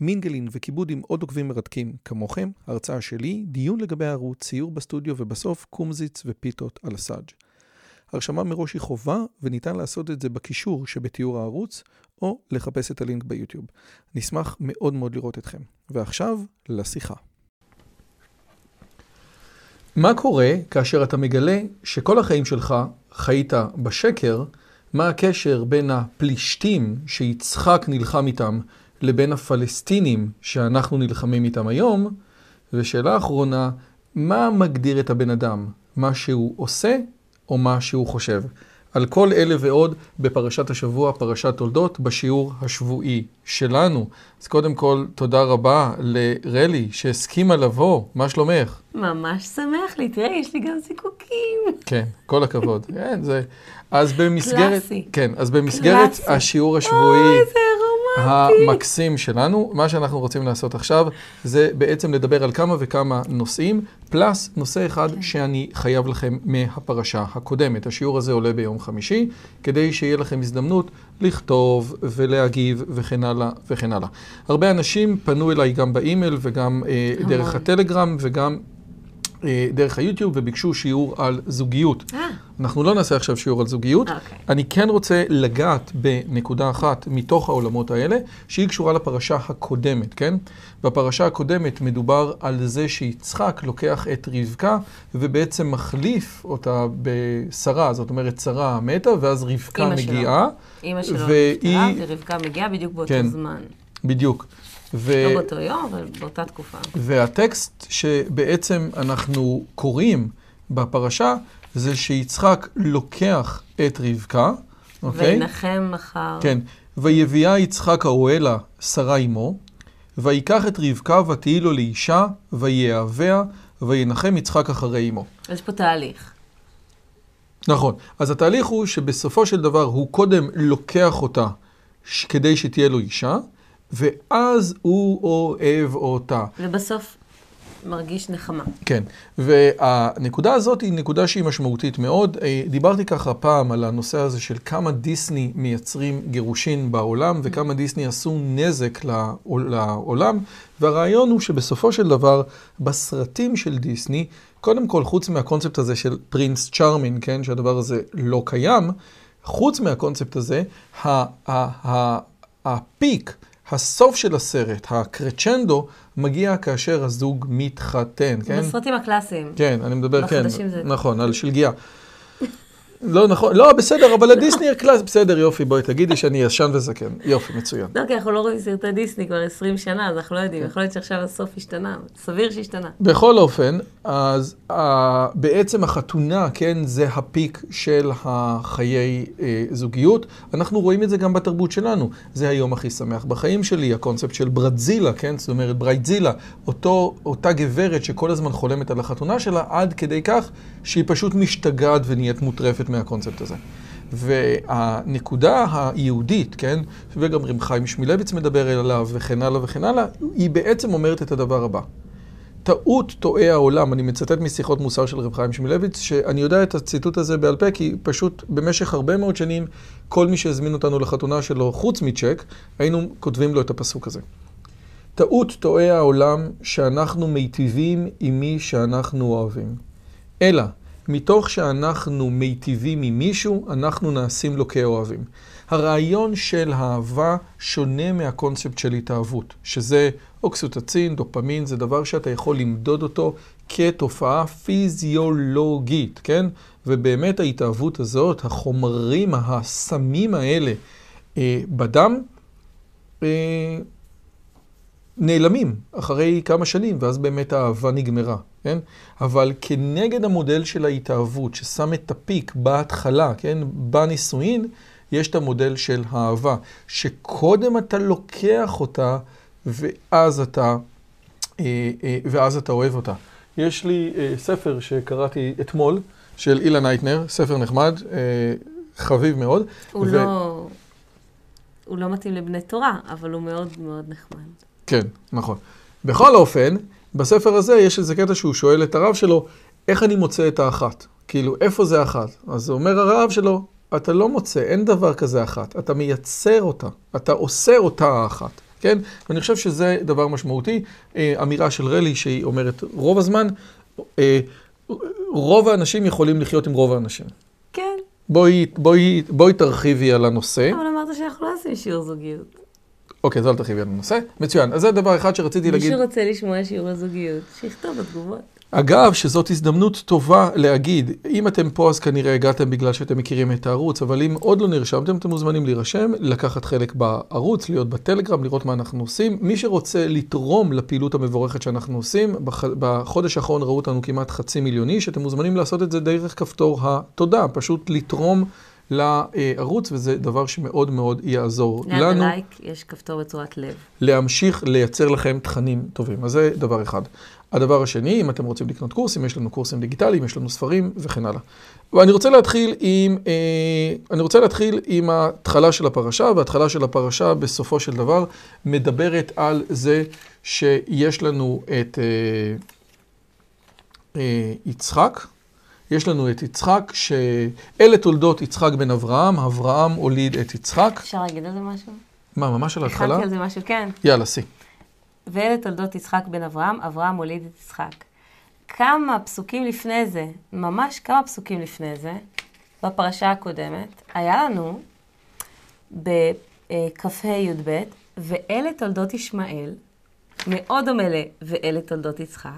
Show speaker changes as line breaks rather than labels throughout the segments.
מינגלין וכיבוד עם עוד עוקבים מרתקים כמוכם, הרצאה שלי, דיון לגבי הערוץ, ציור בסטודיו ובסוף קומזיץ ופיתות על הסאג'. הרשמה מראש היא חובה וניתן לעשות את זה בקישור שבתיאור הערוץ או לחפש את הלינק ביוטיוב. נשמח מאוד מאוד לראות אתכם. ועכשיו, לשיחה. מה קורה כאשר אתה מגלה שכל החיים שלך חיית בשקר? מה הקשר בין הפלישתים שיצחק נלחם איתם לבין הפלסטינים שאנחנו נלחמים איתם היום? ושאלה אחרונה, מה מגדיר את הבן אדם? מה שהוא עושה או מה שהוא חושב? על כל אלה ועוד בפרשת השבוע, פרשת תולדות, בשיעור השבועי שלנו. אז קודם כל, תודה רבה לרלי שהסכימה לבוא, מה שלומך?
ממש שמח לי, תראה, יש לי גם זיקוקים.
כן, כל הכבוד. כן, זה... אז במסגרת...
קלאסי.
כן, אז במסגרת
קלאסי.
השיעור השבועי...
אוי, איזה.
המקסים שלנו. מה שאנחנו רוצים לעשות עכשיו זה בעצם לדבר על כמה וכמה נושאים, פלוס נושא אחד שאני חייב לכם מהפרשה הקודמת. השיעור הזה עולה ביום חמישי, כדי שיהיה לכם הזדמנות לכתוב ולהגיב וכן הלאה וכן הלאה. הרבה אנשים פנו אליי גם באימייל וגם אה, דרך. הטלגרם וגם אה, דרך היוטיוב וביקשו שיעור על זוגיות. אנחנו לא נעשה עכשיו שיעור על זוגיות.
אוקיי.
אני כן רוצה לגעת בנקודה אחת מתוך העולמות האלה, שהיא קשורה לפרשה הקודמת, כן? בפרשה הקודמת מדובר על זה שיצחק לוקח את רבקה ובעצם מחליף אותה בשרה, זאת אומרת שרה מתה, ואז רבקה
שלו.
מגיעה.
אימא שלו
והיא-
נפטרה, ורבקה מגיעה בדיוק באותו
כן.
זמן.
בדיוק. ו...
לא באותו יום, אבל באותה תקופה.
והטקסט שבעצם אנחנו קוראים בפרשה, זה שיצחק לוקח את רבקה, אוקיי?
וינחם מחר.
כן. ויביאה יצחק האוהלה שרה אמו, ויקח את רבקה ותהי לו לאישה, ויאהביה, וינחם יצחק אחרי אמו.
יש פה תהליך.
נכון. אז התהליך הוא שבסופו של דבר הוא קודם לוקח אותה כדי שתהיה לו אישה, ואז הוא אוהב אותה.
ובסוף מרגיש נחמה.
כן, והנקודה הזאת היא נקודה שהיא משמעותית מאוד. אה, דיברתי ככה פעם על הנושא הזה של כמה דיסני מייצרים גירושין בעולם וכמה דיסני עשו נזק לעול- לעולם, והרעיון הוא שבסופו של דבר בסרטים של דיסני, קודם כל חוץ מהקונספט הזה של Prince Charming, כן, שהדבר הזה לא קיים, חוץ מהקונספט הזה, ה peak, הסוף של הסרט, הקרשנדו, מגיע כאשר הזוג מתחתן, כן?
בסרטים הקלאסיים.
כן, אני מדבר, כן,
זה-
נכון, על שלגיה. לא, נכון, לא, בסדר, אבל הדיסני הקלאס, בסדר, יופי, בואי, תגידי שאני ישן וזקן. יופי, מצוין.
לא, כי אנחנו לא רואים סרטי דיסני כבר 20 שנה, אז אנחנו לא יודעים. יכול להיות שעכשיו הסוף השתנה. סביר שהשתנה.
בכל אופן, אז uh, בעצם החתונה, כן, זה הפיק של החיי uh, זוגיות. אנחנו רואים את זה גם בתרבות שלנו. זה היום הכי שמח בחיים שלי, הקונספט של ברדזילה, כן, זאת אומרת ברייטזילה, אותה גברת שכל הזמן חולמת על החתונה שלה, עד כדי כך שהיא פשוט משתגעת ונהיית מוטרפת מהקונספט הזה. והנקודה היהודית, כן, וגם רב חיים שמילביץ מדבר עליו וכן הלאה וכן הלאה, היא בעצם אומרת את הדבר הבא. טעות טועה העולם, אני מצטט משיחות מוסר של רב חיים שמילביץ, שאני יודע את הציטוט הזה בעל פה, כי פשוט במשך הרבה מאוד שנים, כל מי שהזמין אותנו לחתונה שלו, חוץ מצ'ק, היינו כותבים לו את הפסוק הזה. טעות טועה העולם שאנחנו מיטיבים עם מי שאנחנו אוהבים. אלא, מתוך שאנחנו מיטיבים עם מישהו, אנחנו נעשים לו כאוהבים. הרעיון של אהבה שונה מהקונספט של התאהבות, שזה אוקסיטוצין, דופמין, זה דבר שאתה יכול למדוד אותו כתופעה פיזיולוגית, כן? ובאמת ההתאהבות הזאת, החומרים, הסמים האלה אה, בדם, אה, נעלמים אחרי כמה שנים, ואז באמת האהבה נגמרה, כן? אבל כנגד המודל של ההתאהבות, ששם את הפיק בהתחלה, כן? בנישואין, יש את המודל של האהבה, שקודם אתה לוקח אותה, ואז אתה, אה, אה, ואז אתה אוהב אותה. יש לי אה, ספר שקראתי אתמול, של אילן אייטנר, ספר נחמד, אה, חביב מאוד.
הוא
ו-
לא... הוא לא מתאים לבני תורה, אבל הוא מאוד מאוד נחמד.
כן, נכון. בכל אופן, בספר הזה יש איזה קטע שהוא שואל את הרב שלו, איך אני מוצא את האחת? כאילו, איפה זה אחת? אז אומר הרב שלו, אתה לא מוצא, אין דבר כזה אחת. אתה מייצר אותה, אתה עושה אותה האחת, כן? ואני חושב שזה דבר משמעותי. אה, אמירה של רלי שהיא אומרת, רוב הזמן, אה, רוב האנשים יכולים לחיות עם רוב האנשים.
כן,
בואי, בואי, בואי תרחיבי על הנושא.
אבל אמרת שאנחנו לא עושים שיעור זוגיות.
אוקיי, אז אל תרחיבי על הנושא. מצוין. אז זה דבר אחד שרציתי להגיד.
מישהו רוצה לשמוע שיעור הזוגיות, שיכתוב בתגובות.
אגב, שזאת הזדמנות טובה להגיד, אם אתם פה אז כנראה הגעתם בגלל שאתם מכירים את הערוץ, אבל אם עוד לא נרשמתם, אתם מוזמנים להירשם, לקחת חלק בערוץ, להיות בטלגרם, לראות מה אנחנו עושים. מי שרוצה לתרום לפעילות המבורכת שאנחנו עושים, בח- בחודש האחרון ראו אותנו כמעט חצי מיליון איש, אתם מוזמנים לעשות את זה דרך כפתור התודה, פשוט לתרום לערוץ, וזה דבר שמאוד מאוד יעזור
ליד
לנו.
הלייק יש כפתור בצורת לב.
להמשיך לייצר לכם תכנים טובים. אז זה דבר אחד. הדבר השני, אם אתם רוצים לקנות קורסים, יש לנו קורסים דיגיטליים, יש לנו ספרים וכן הלאה. ואני רוצה להתחיל עם, אה, אני רוצה להתחיל עם ההתחלה של הפרשה, וההתחלה של הפרשה בסופו של דבר מדברת על זה שיש לנו את אה, אה, יצחק. יש לנו את יצחק, שאלה תולדות יצחק בן אברהם, אברהם הוליד את יצחק.
אפשר להגיד על זה משהו?
מה, ממש על ההתחלה?
הכנתי על זה משהו, כן.
יאללה, סי.
ואלה תולדות יצחק בן אברהם, אברהם הוליד את יצחק. כמה פסוקים לפני זה, ממש כמה פסוקים לפני זה, בפרשה הקודמת, היה לנו בכ"ה י"ב, ואלה תולדות ישמעאל, מאוד דומה ל ואלה תולדות יצחק,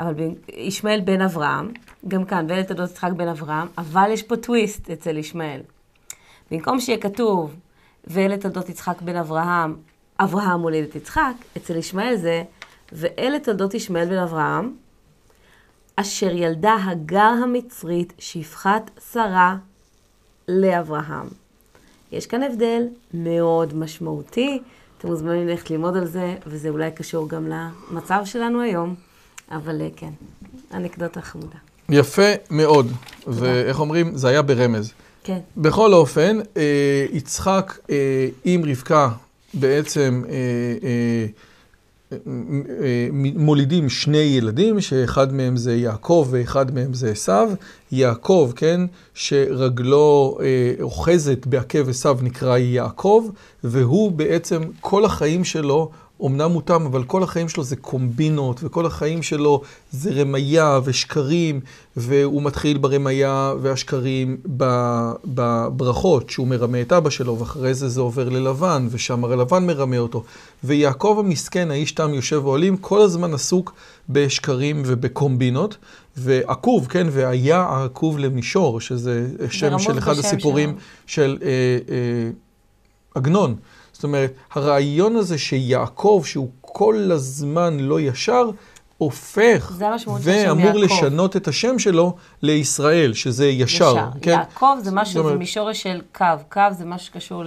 אבל ישמעאל בן אברהם, גם כאן, ואלה תולדות יצחק בן אברהם, אבל יש פה טוויסט אצל ישמעאל. במקום שיהיה כתוב, ואלה תולדות יצחק בן אברהם, אברהם הוליד את יצחק, אצל ישמעאל זה, ואלה תולדות ישמעאל בן אברהם, אשר ילדה הגר המצרית שפחת שרה לאברהם. יש כאן הבדל מאוד משמעותי, אתם מוזמנים ללכת ללמוד על זה, וזה אולי קשור גם למצב שלנו היום, אבל אה, כן, אנקדוטה חמודה.
יפה מאוד, ואיך אומרים? זה היה ברמז.
כן,
בכל אופן, אה, יצחק אה, עם רבקה בעצם אה, אה, אה, מולידים שני ילדים, שאחד מהם זה יעקב ואחד מהם זה עשיו. יעקב, כן, שרגלו אה, אוחזת בעקב עשיו נקרא יעקב, והוא בעצם כל החיים שלו, אמנם מותם, אבל כל החיים שלו זה קומבינות, וכל החיים שלו זה רמייה ושקרים, והוא מתחיל ברמייה והשקרים בברכות, שהוא מרמה את אבא שלו, ואחרי זה זה עובר ללבן, ושם הרי לבן מרמה אותו. ויעקב המסכן, האיש תם יושב אוהלים, כל הזמן עסוק בשקרים ובקומבינות, ועקוב, כן, והיה עקוב למישור, שזה שם של אחד הסיפורים
שלו.
של אה, אה, עגנון. זאת אומרת, הרעיון הזה שיעקב, שהוא כל הזמן לא ישר, הופך ואמור. לשנות את השם שלו לישראל, שזה ישר.
ישר.
כן?
יעקב זה משהו,
זאת
זה
אומרת-
מישורש של קו. קו זה משהו שקשור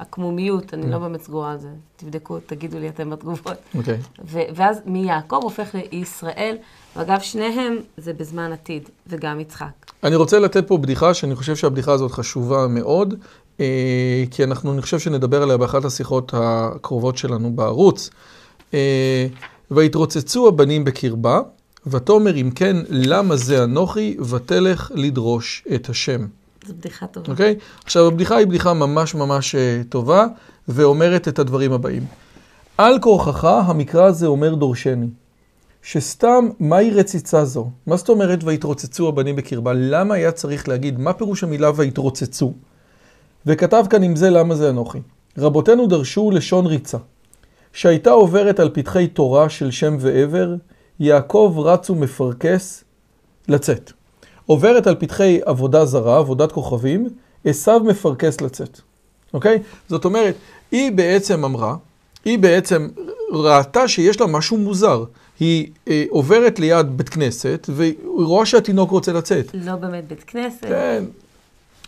לעקמומיות, אני לא באמת סגורה על זה. תבדקו, תגידו לי אתם בתגובות.
אוקיי.
ואז מיעקב הופך לישראל, ואגב, שניהם זה בזמן עתיד, וגם יצחק.
אני רוצה לתת פה בדיחה שאני חושב שהבדיחה הזאת חשובה מאוד, כי אנחנו, אני חושב שנדבר עליה באחת השיחות הקרובות שלנו בערוץ. אה, ויתרוצצו הבנים בקרבה, ותאמר אם כן, למה זה אנוכי, ותלך לדרוש את השם.
זו בדיחה טובה.
אוקיי? עכשיו, הבדיחה היא בדיחה ממש ממש אה, טובה, ואומרת את הדברים הבאים. על כורחך, המקרא הזה אומר דורשני. שסתם, מהי רציצה זו? מה זאת אומרת ויתרוצצו הבנים בקרבה? למה היה צריך להגיד, מה פירוש המילה ויתרוצצו? וכתב כאן עם זה למה זה אנוכי. רבותינו דרשו לשון ריצה, שהייתה עוברת על פתחי תורה של שם ועבר, יעקב רץ ומפרכס לצאת. עוברת על פתחי עבודה זרה, עבודת כוכבים, עשיו מפרכס לצאת. אוקיי? זאת אומרת, היא בעצם אמרה, היא בעצם ראתה שיש לה משהו מוזר. היא אה, עוברת ליד בית כנסת, והיא רואה שהתינוק רוצה לצאת.
לא באמת בית כנסת.
כן.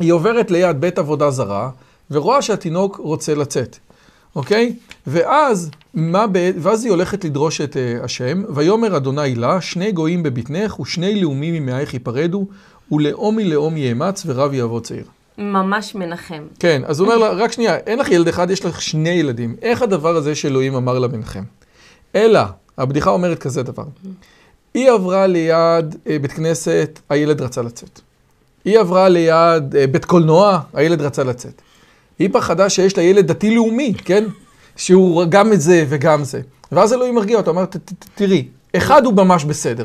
היא עוברת ליד בית עבודה זרה, ורואה שהתינוק רוצה לצאת. אוקיי? ואז, מה ב... ואז היא הולכת לדרוש את uh, השם, ויאמר אדוני לה, שני גויים בבטנך ושני לאומים ממאייך ייפרדו, ולאום מלאום יאמץ ורב יעבוד צעיר.
ממש מנחם.
כן, אז הוא אומר לה, רק שנייה, אין לך ילד אחד, יש לך שני ילדים. איך הדבר הזה שאלוהים אמר לה ביניכם? אלא, הבדיחה אומרת כזה דבר. היא עברה ליד אה, בית כנסת, הילד רצה לצאת. היא עברה ליד אה, בית קולנוע, הילד רצה לצאת. היא פחדה שיש לה ילד דתי-לאומי, כן? שהוא גם את זה וגם זה. ואז אלוהים מרגיע אותה, אומר, תראי, אחד הוא ממש בסדר,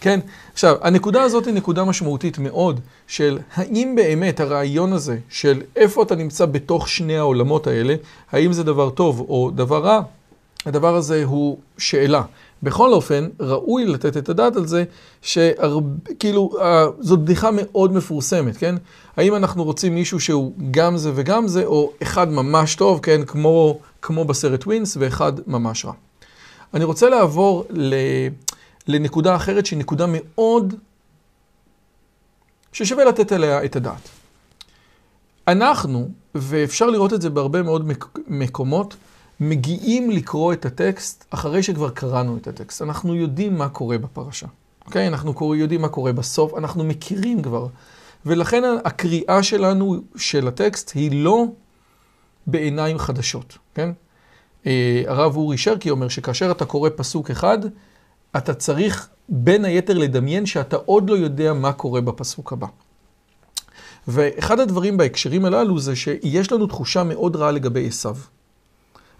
כן? עכשיו, הנקודה הזאת היא נקודה משמעותית מאוד, של האם באמת הרעיון הזה של איפה אתה נמצא בתוך שני העולמות האלה, האם זה דבר טוב או דבר רע, הדבר הזה הוא שאלה. בכל אופן, ראוי לתת את הדעת על זה, שכאילו, זאת בדיחה מאוד מפורסמת, כן? האם אנחנו רוצים מישהו שהוא גם זה וגם זה, או אחד ממש טוב, כן? כמו, כמו בסרט ווינס, ואחד ממש רע. אני רוצה לעבור ל, לנקודה אחרת, שהיא נקודה מאוד, ששווה לתת עליה את הדעת. אנחנו, ואפשר לראות את זה בהרבה מאוד מקומות, מגיעים לקרוא את הטקסט אחרי שכבר קראנו את הטקסט. אנחנו יודעים מה קורה בפרשה, אוקיי? אנחנו יודעים מה קורה בסוף, אנחנו מכירים כבר. ולכן הקריאה שלנו של הטקסט היא לא בעיניים חדשות, כן? אה, הרב אורי שרקי אומר שכאשר אתה קורא פסוק אחד, אתה צריך בין היתר לדמיין שאתה עוד לא יודע מה קורה בפסוק הבא. ואחד הדברים בהקשרים הללו זה שיש לנו תחושה מאוד רעה לגבי עשיו.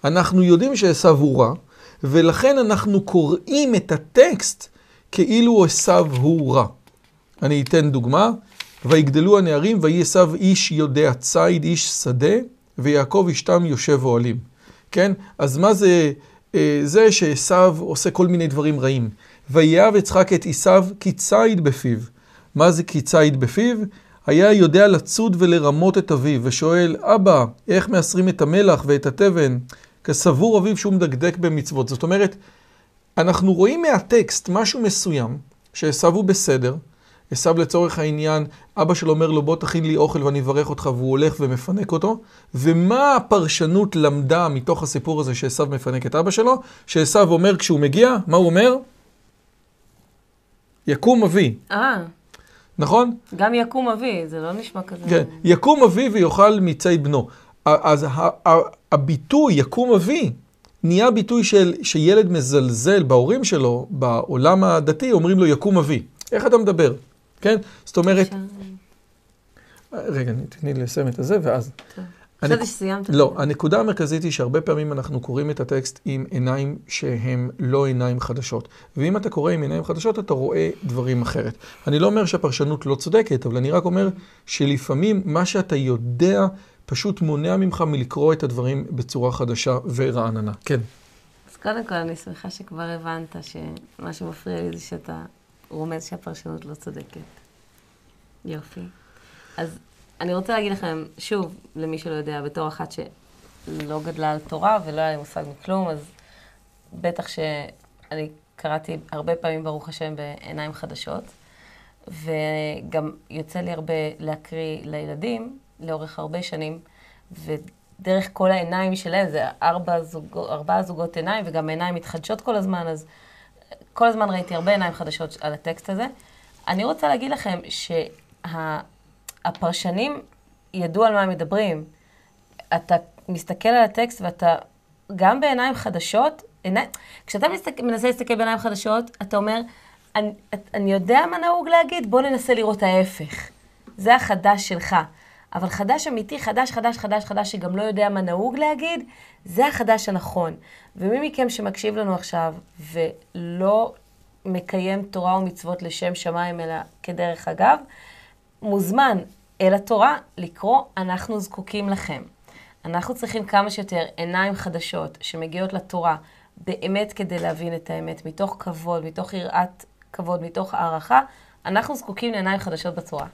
אנחנו יודעים שעשו הוא רע, ולכן אנחנו קוראים את הטקסט כאילו עשו הוא רע. אני אתן דוגמה, ויגדלו הנערים, ויהי עשו איש יודע ציד, איש שדה, ויעקב אשתם יושב אוהלים. כן? אז מה זה אה, זה שעשו עושה כל מיני דברים רעים? ויהב יצחק את עשו כי ציד בפיו. מה זה כי ציד בפיו? היה יודע לצוד ולרמות את אביו, ושואל, אבא, איך מאסרים את המלח ואת התבן? כסבור אביו שהוא מדקדק במצוות. זאת אומרת, אנחנו רואים מהטקסט משהו מסוים, שעשו הוא בסדר, עשו לצורך העניין, אבא שלו אומר לו בוא תכין לי אוכל ואני אברך אותך, והוא הולך ומפנק אותו, ומה הפרשנות למדה מתוך הסיפור הזה שעשו מפנק את אבא שלו? שעשו אומר כשהוא מגיע, מה הוא אומר? יקום אבי.
אה.
נכון?
גם יקום אבי, זה לא נשמע כזה.
כן, יקום אבי ויאכל מצי בנו. אז הביטוי יקום אבי נהיה ביטוי של שילד מזלזל בהורים שלו, בעולם הדתי, אומרים לו יקום אבי. איך אתה מדבר? כן? זאת אומרת... רגע, תתני לי לסיים את הזה ואז...
חשבתי שסיימת.
לא, הנקודה המרכזית היא שהרבה פעמים אנחנו קוראים את הטקסט עם עיניים שהן לא עיניים חדשות. ואם אתה קורא עם עיניים חדשות, אתה רואה דברים אחרת. אני לא אומר שהפרשנות לא צודקת, אבל אני רק אומר שלפעמים מה שאתה יודע פשוט מונע ממך מלקרוא את הדברים בצורה חדשה ורעננה. כן.
אז קודם כל, אני שמחה שכבר הבנת שמה שמפריע לי זה שאתה רומז שהפרשנות לא צודקת. יופי. אז אני רוצה להגיד לכם, שוב, למי שלא יודע, בתור אחת שלא גדלה על תורה ולא היה לי מושג מכלום, אז בטח שאני קראתי הרבה פעמים, ברוך השם, בעיניים חדשות, וגם יוצא לי הרבה להקריא לילדים, לאורך הרבה שנים, ודרך כל העיניים שלהם, זה ארבע, זוג, ארבעה זוגות עיניים, וגם עיניים מתחדשות כל הזמן, אז כל הזמן ראיתי הרבה עיניים חדשות על הטקסט הזה. אני רוצה להגיד לכם שהפרשנים שה, ידעו על מה הם מדברים. אתה מסתכל על הטקסט ואתה, גם בעיניים חדשות, עיני, כשאתה מסתכל, מנסה להסתכל בעיניים חדשות, אתה אומר, אני, אני יודע מה נהוג להגיד, בוא ננסה לראות ההפך. זה החדש שלך. אבל חדש אמיתי, חדש, חדש, חדש, חדש, שגם לא יודע מה נהוג להגיד, זה החדש הנכון. ומי מכם שמקשיב לנו עכשיו ולא מקיים תורה ומצוות לשם שמיים, אלא כדרך אגב, מוזמן אל התורה לקרוא, אנחנו זקוקים לכם. אנחנו צריכים כמה שיותר עיניים חדשות שמגיעות לתורה באמת כדי להבין את האמת, מתוך כבוד, מתוך יראת כבוד, מתוך הערכה, אנחנו זקוקים לעיניים חדשות בתורה.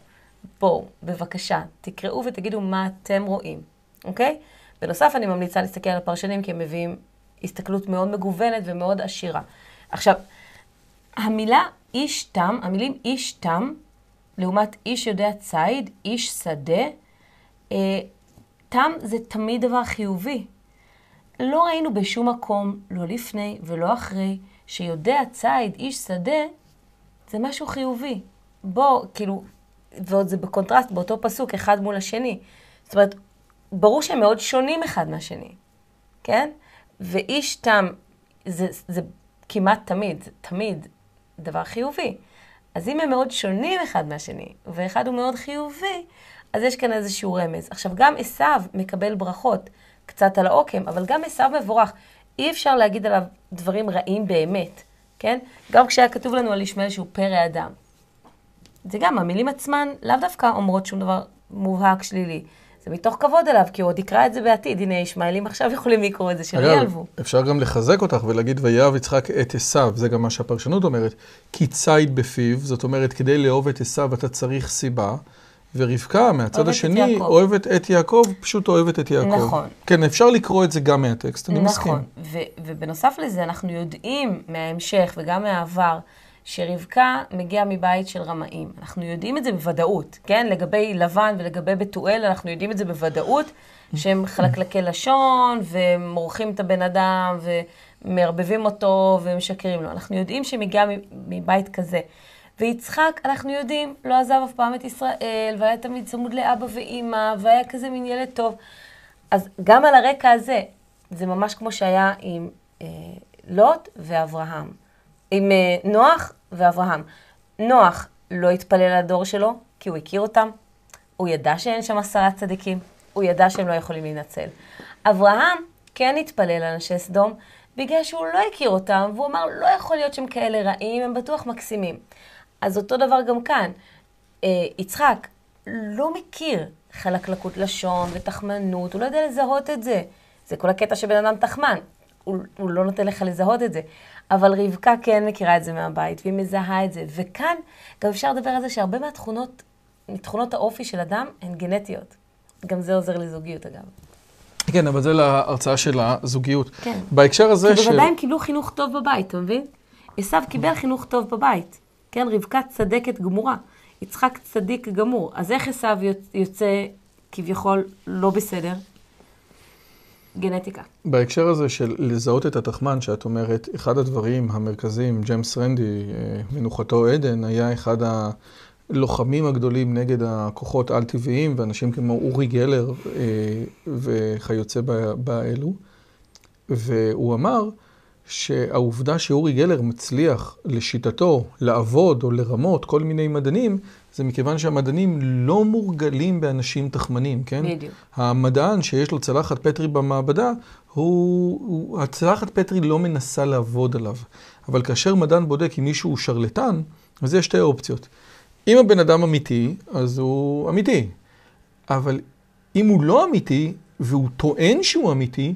בואו, בבקשה, תקראו ותגידו מה אתם רואים, אוקיי? בנוסף, אני ממליצה להסתכל על הפרשנים, כי הם מביאים הסתכלות מאוד מגוונת ומאוד עשירה. עכשיו, המילה איש תם, המילים איש תם, לעומת איש יודע ציד, איש שדה, אה, תם זה תמיד דבר חיובי. לא ראינו בשום מקום, לא לפני ולא אחרי, שיודע ציד, איש שדה, זה משהו חיובי. בוא, כאילו, ועוד זה בקונטרסט, באותו פסוק, אחד מול השני. זאת אומרת, ברור שהם מאוד שונים אחד מהשני, כן? ואיש תם, זה, זה כמעט תמיד, זה תמיד דבר חיובי. אז אם הם מאוד שונים אחד מהשני, ואחד הוא מאוד חיובי, אז יש כאן איזשהו רמז. עכשיו, גם עשו מקבל ברכות קצת על העוקם, אבל גם עשו מבורך. אי אפשר להגיד עליו דברים רעים באמת, כן? גם כשהיה כתוב לנו על ישמעאל שהוא פרא אדם. זה גם, המילים עצמן לאו דווקא אומרות שום דבר מובהק שלילי. זה מתוך כבוד אליו, כי הוא עוד יקרא את זה בעתיד. הנה, ישמעאלים עכשיו יכולים לקרוא את זה, שלא ייעלבו.
אפשר גם לחזק אותך ולהגיד, ויאהב יצחק את עשיו, זה גם מה שהפרשנות אומרת, כי ציד בפיו, זאת אומרת, כדי לאהוב את עשיו אתה צריך סיבה. ורבקה, מהצד השני, אוהבת את יעקב, פשוט אוהבת את יעקב.
נכון.
כן, אפשר לקרוא את זה גם מהטקסט, אני
נכון.
מסכים.
נכון, ובנוסף לזה, אנחנו יודעים מההמשך וגם מהעבר, שרבקה מגיעה מבית של רמאים. אנחנו יודעים את זה בוודאות, כן? לגבי לבן ולגבי בתואל, אנחנו יודעים את זה בוודאות, שהם חלקלקי לשון, ומורחים את הבן אדם, ומערבבים אותו, ומשקרים לו. אנחנו יודעים שהיא מגיעה מבית כזה. ויצחק, אנחנו יודעים, לא עזב אף פעם את ישראל, והיה תמיד צמוד לאבא ואימא, והיה כזה מין ילד טוב. אז גם על הרקע הזה, זה ממש כמו שהיה עם אה, לוט ואברהם. עם אה, נוח ואברהם. נוח לא התפלל על הדור שלו, כי הוא הכיר אותם. הוא ידע שאין שם עשרה צדיקים. הוא ידע שהם לא יכולים להינצל. אברהם כן התפלל על אנשי סדום, בגלל שהוא לא הכיר אותם, והוא אמר, לא יכול להיות שהם כאלה רעים, הם בטוח מקסימים. אז אותו דבר גם כאן. אה, יצחק לא מכיר חלקלקות לשון ותחמנות, הוא לא יודע לזהות את זה. זה כל הקטע שבן אדם תחמן, הוא, הוא לא נותן לך לזהות את זה. אבל רבקה כן מכירה את זה מהבית, והיא מזהה את זה. וכאן גם אפשר לדבר על זה שהרבה מהתכונות, מתכונות האופי של אדם, הן גנטיות. גם זה עוזר לזוגיות אגב.
כן, אבל זה להרצאה של הזוגיות.
כן.
בהקשר הזה
כי
של...
בוודאי הם קיבלו חינוך טוב בבית, אתה מבין? עשו קיבל חינוך טוב בבית. כן, רבקה צדקת גמורה. יצחק צדיק גמור. אז איך עשו יוצא כביכול לא בסדר? גנטיקה.
בהקשר הזה של לזהות את התחמן, שאת אומרת, אחד הדברים המרכזיים, ג'יימס רנדי, אה, מנוחתו עדן, היה אחד הלוחמים הגדולים נגד הכוחות על-טבעיים, ואנשים כמו אורי גלר אה, וכיוצא באלו. והוא אמר שהעובדה שאורי גלר מצליח לשיטתו לעבוד או לרמות כל מיני מדענים, זה מכיוון שהמדענים לא מורגלים באנשים תחמנים, כן?
בדיוק.
המדען שיש לו צלחת פטרי במעבדה, הוא, הוא, הצלחת פטרי לא מנסה לעבוד עליו. אבל כאשר מדען בודק אם מישהו הוא שרלטן, אז יש שתי אופציות. אם הבן אדם אמיתי, אז הוא אמיתי. אבל אם הוא לא אמיתי, והוא טוען שהוא אמיתי,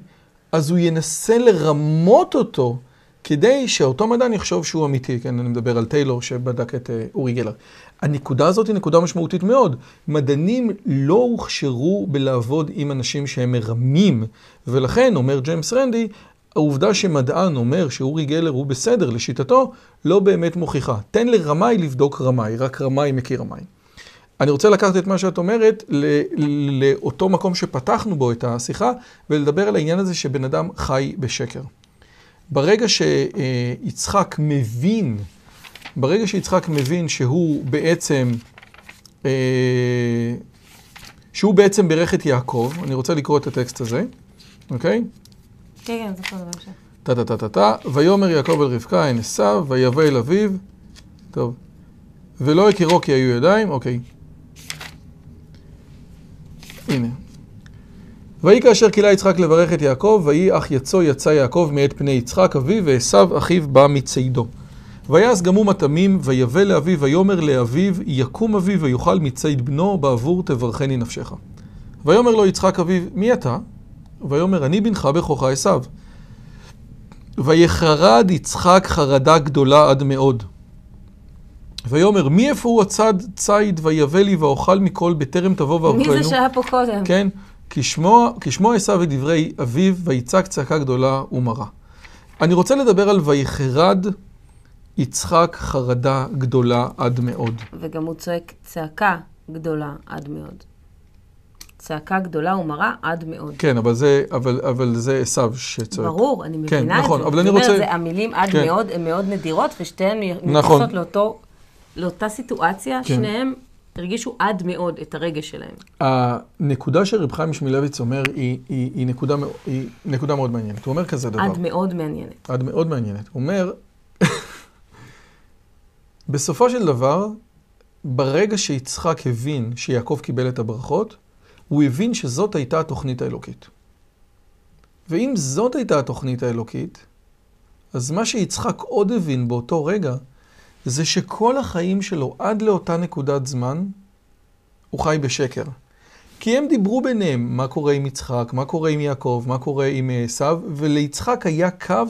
אז הוא ינסה לרמות אותו כדי שאותו מדען יחשוב שהוא אמיתי. כן, אני מדבר על טיילור שבדק את uh, אורי גלר. הנקודה הזאת היא נקודה משמעותית מאוד. מדענים לא הוכשרו בלעבוד עם אנשים שהם מרמים, ולכן, אומר ג'יימס רנדי, העובדה שמדען אומר שאורי גלר הוא בסדר לשיטתו, לא באמת מוכיחה. תן לרמאי לבדוק רמאי, רק רמאי מכיר רמאי. אני רוצה לקחת את מה שאת אומרת לאותו מקום שפתחנו בו את השיחה, ולדבר על העניין הזה שבן אדם חי בשקר. ברגע שיצחק מבין, ברגע שיצחק מבין שהוא בעצם, שהוא בעצם ברך את יעקב, אני רוצה לקרוא את הטקסט הזה, אוקיי?
כן, כן, זה כבר בהמשך.
טה טה טה טה טה, ויאמר יעקב אל רבקה, אין עשיו, ויבא אל אביו, טוב, ולא הכירו כי היו ידיים, אוקיי. הנה. ויהי כאשר כילה יצחק לברך את יעקב, ויהי אך יצו יצא יעקב מאת פני יצחק אביו, ועשו אחיו בא מצידו. ויעש גם הוא מטעמים, ויבא לאביו, ויאמר לאביו, יקום אביו ויאכל מציד בנו, בעבור תברכני נפשך. ויאמר לו יצחק אביו, מי אתה? ויאמר, אני בנך בכורך עשו. ויחרד יצחק חרדה גדולה עד מאוד. ויאמר, מי איפה הוא הצד ציד ויבא לי ואוכל מכל בטרם תבוא ואוכלנו?
מי זה שהיה פה קודם?
כן, כשמו עשו את דברי אביו, ויצעק צעקה גדולה ומרה. אני רוצה לדבר על ויחרד יצחק חרדה גדולה עד מאוד.
וגם הוא צועק צעקה גדולה עד מאוד. צעקה גדולה ומרה עד מאוד.
כן, אבל זה, אבל, אבל זה עשיו שצועק.
ברור, אני
כן,
מבינה
נכון,
את זה.
אבל אני רוצה-
זה המילים עד
כן.
מאוד, הן מאוד נדירות, ושתיהן
נכון.
מתייחסות לאותו, לאותה סיטואציה,
כן.
שניהם הרגישו עד מאוד את הרגש שלהם.
הנקודה שרב חיים שמילביץ אומר היא, היא, היא, נקודה, היא נקודה מאוד מעניינת. הוא אומר כזה דבר.
עד מאוד מעניינת.
עד מאוד מעניינת. הוא אומר, בסופו של דבר, ברגע שיצחק הבין שיעקב קיבל את הברכות, הוא הבין שזאת הייתה התוכנית האלוקית. ואם זאת הייתה התוכנית האלוקית, אז מה שיצחק עוד הבין באותו רגע, זה שכל החיים שלו עד לאותה נקודת זמן, הוא חי בשקר. כי הם דיברו ביניהם מה קורה עם יצחק, מה קורה עם יעקב, מה קורה עם עשיו, וליצחק היה קו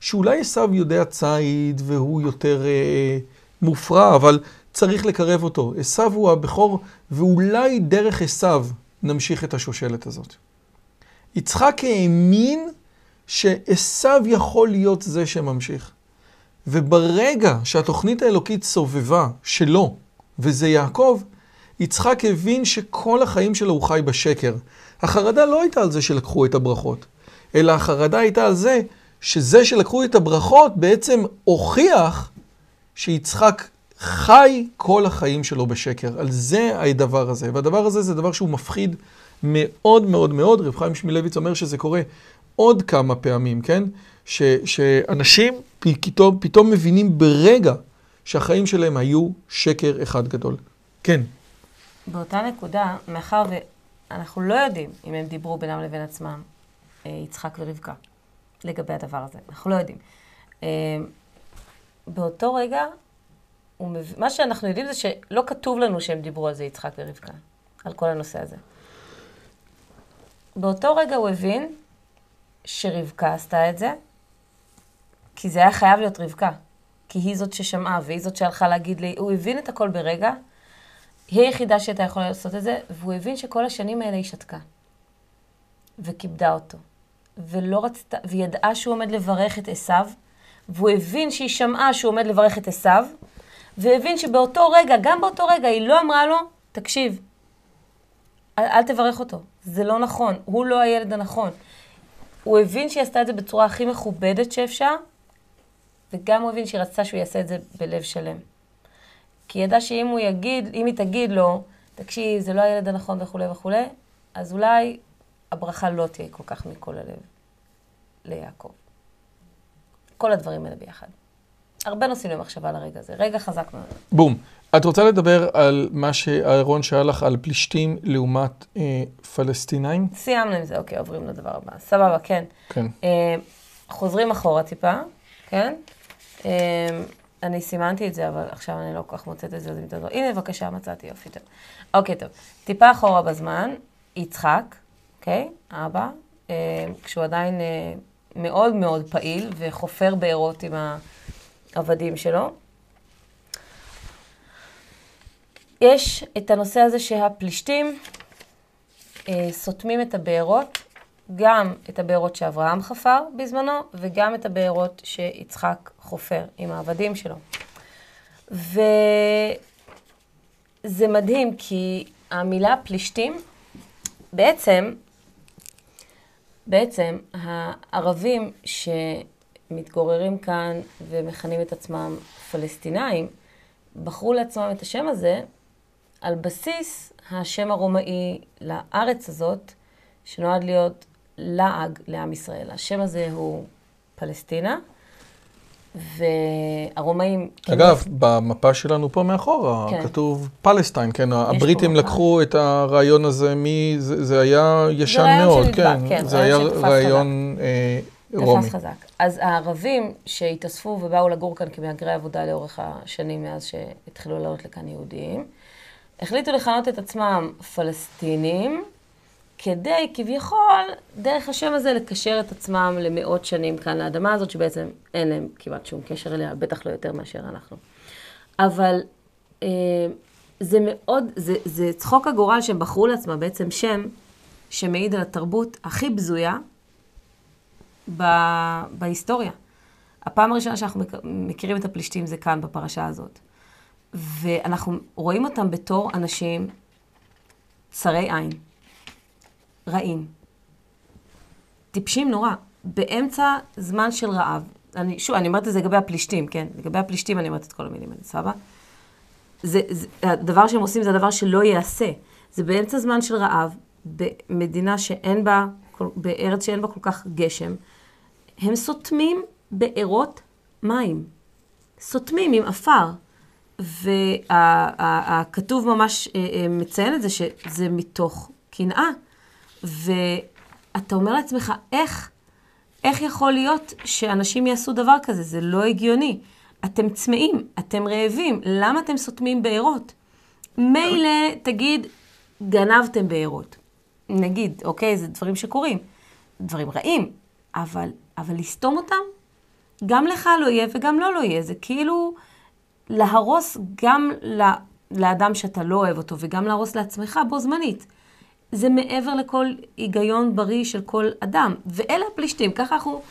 שאולי עשיו יודע ציד והוא יותר אה, מופרע, אבל צריך לקרב אותו. עשיו הוא הבכור, ואולי דרך עשיו נמשיך את השושלת הזאת. יצחק האמין שעשיו יכול להיות זה שממשיך. וברגע שהתוכנית האלוקית סובבה שלו, וזה יעקב, יצחק הבין שכל החיים שלו הוא חי בשקר. החרדה לא הייתה על זה שלקחו את הברכות, אלא החרדה הייתה על זה שזה שלקחו את הברכות בעצם הוכיח שיצחק חי כל החיים שלו בשקר. על זה הדבר הזה. והדבר הזה זה דבר שהוא מפחיד מאוד מאוד מאוד. רב חיים שמילביץ אומר שזה קורה עוד כמה פעמים, כן? ש, שאנשים פתאום, פתאום מבינים ברגע שהחיים שלהם היו שקר אחד גדול. כן.
באותה נקודה, מאחר ואנחנו לא יודעים אם הם דיברו בינם לבין עצמם, אה, יצחק ורבקה, לגבי הדבר הזה. אנחנו לא יודעים. באותו רגע, מב... מה שאנחנו יודעים זה שלא כתוב לנו שהם דיברו על זה, יצחק ורבקה, על כל הנושא הזה. באותו רגע הוא הבין שרבקה עשתה את זה, כי זה היה חייב להיות רבקה. כי היא זאת ששמעה, והיא זאת שהלכה להגיד לי, הוא הבין את הכל ברגע, היא היחידה שהייתה יכולה לעשות את זה, והוא הבין שכל השנים האלה היא שתקה. וכיבדה אותו. ולא רצתה, וידעה שהוא עומד לברך את עשיו, והוא הבין שהיא שמעה שהוא עומד לברך את עשיו, והבין שבאותו רגע, גם באותו רגע, היא לא אמרה לו, תקשיב, אל, אל תברך אותו, זה לא נכון, הוא לא הילד הנכון. הוא הבין שהיא עשתה את זה בצורה הכי מכובדת שאפשר, וגם הוא הבין שהיא רצתה שהוא יעשה את זה בלב שלם. כי היא ידעה שאם הוא יגיד, אם היא תגיד לו, תקשיב, זה לא הילד הנכון וכולי וכולי, אז אולי הברכה לא תהיה כל כך מכל הלב ליעקב. כל הדברים האלה ביחד. הרבה נושאים למחשבה לרגע הזה. רגע חזק מאוד.
בום. את רוצה לדבר על מה שאהרון שאל לך על פלישתים לעומת אה, פלסטינאים?
סיימנו עם זה, אוקיי, עוברים לדבר הבא. סבבה, כן.
כן.
אה, חוזרים אחורה טיפה, כן? אה, אני סימנתי את זה, אבל עכשיו אני לא כל כך מוצאת את זה, אז אם תדבר. הנה, בבקשה, מצאתי, יופי, טוב. אוקיי, טוב. טיפה אחורה בזמן, יצחק, אוקיי? אבא, אה, כשהוא עדיין אה, מאוד מאוד פעיל וחופר בארות עם העבדים שלו. יש את הנושא הזה שהפלישתים אה, סותמים את הבארות, גם את הבארות שאברהם חפר בזמנו, וגם את הבארות שיצחק חופר עם העבדים שלו. וזה מדהים, כי המילה פלישתים, בעצם, בעצם הערבים שמתגוררים כאן ומכנים את עצמם פלסטינאים, בחרו לעצמם את השם הזה על בסיס השם הרומאי לארץ הזאת, שנועד להיות לעג לעם ישראל. השם הזה הוא פלסטינה, והרומאים...
אגב, במפה שלנו פה מאחורה,
כן.
כתוב פלסטיין, כן, הבריטים
מפה.
לקחו את הרעיון הזה מ... זה זה היה ישן
רעיון
מאוד,
שנדבק,
כן,
כן,
זה היה
רעיון
אה, רומי.
תפס חזק. אז הערבים שהתאספו ובאו לגור כאן כמהגרי עבודה לאורך השנים מאז שהתחילו לעלות לכאן יהודים, החליטו לכנות את עצמם פלסטינים, כדי כביכול, דרך השם הזה, לקשר את עצמם למאות שנים כאן לאדמה הזאת, שבעצם אין להם כמעט שום קשר אליה, בטח לא יותר מאשר אנחנו. אבל אה, זה מאוד, זה, זה צחוק הגורל שהם בחרו לעצמם בעצם שם שמעיד על התרבות הכי בזויה ב, בהיסטוריה. הפעם הראשונה שאנחנו מכירים את הפלישתים זה כאן, בפרשה הזאת. ואנחנו רואים אותם בתור אנשים צרי עין. רעים. טיפשים נורא. באמצע זמן של רעב, אני, שוב, אני אומרת את זה לגבי הפלישתים, כן? לגבי הפלישתים אני אומרת את כל המילים האלה, סבבה? זה, זה, הדבר שהם עושים זה הדבר שלא ייעשה. זה באמצע זמן של רעב, במדינה שאין בה, בארץ שאין בה כל כך גשם, הם סותמים בארות מים. סותמים עם עפר. והכתוב ממש אה, אה, מציין את זה, שזה מתוך קנאה. ואתה אומר לעצמך, איך, איך יכול להיות שאנשים יעשו דבר כזה? זה לא הגיוני. אתם צמאים, אתם רעבים, למה אתם סותמים בארות? מילא, תגיד, גנבתם בארות. נגיד, אוקיי, זה דברים שקורים. דברים רעים, אבל, אבל לסתום אותם? גם לך לא יהיה וגם לו לא יהיה. זה כאילו להרוס גם לאדם שאתה לא אוהב אותו וגם להרוס לעצמך בו זמנית. זה מעבר לכל היגיון בריא של כל אדם. ואלה הפלישתים, ככה אנחנו...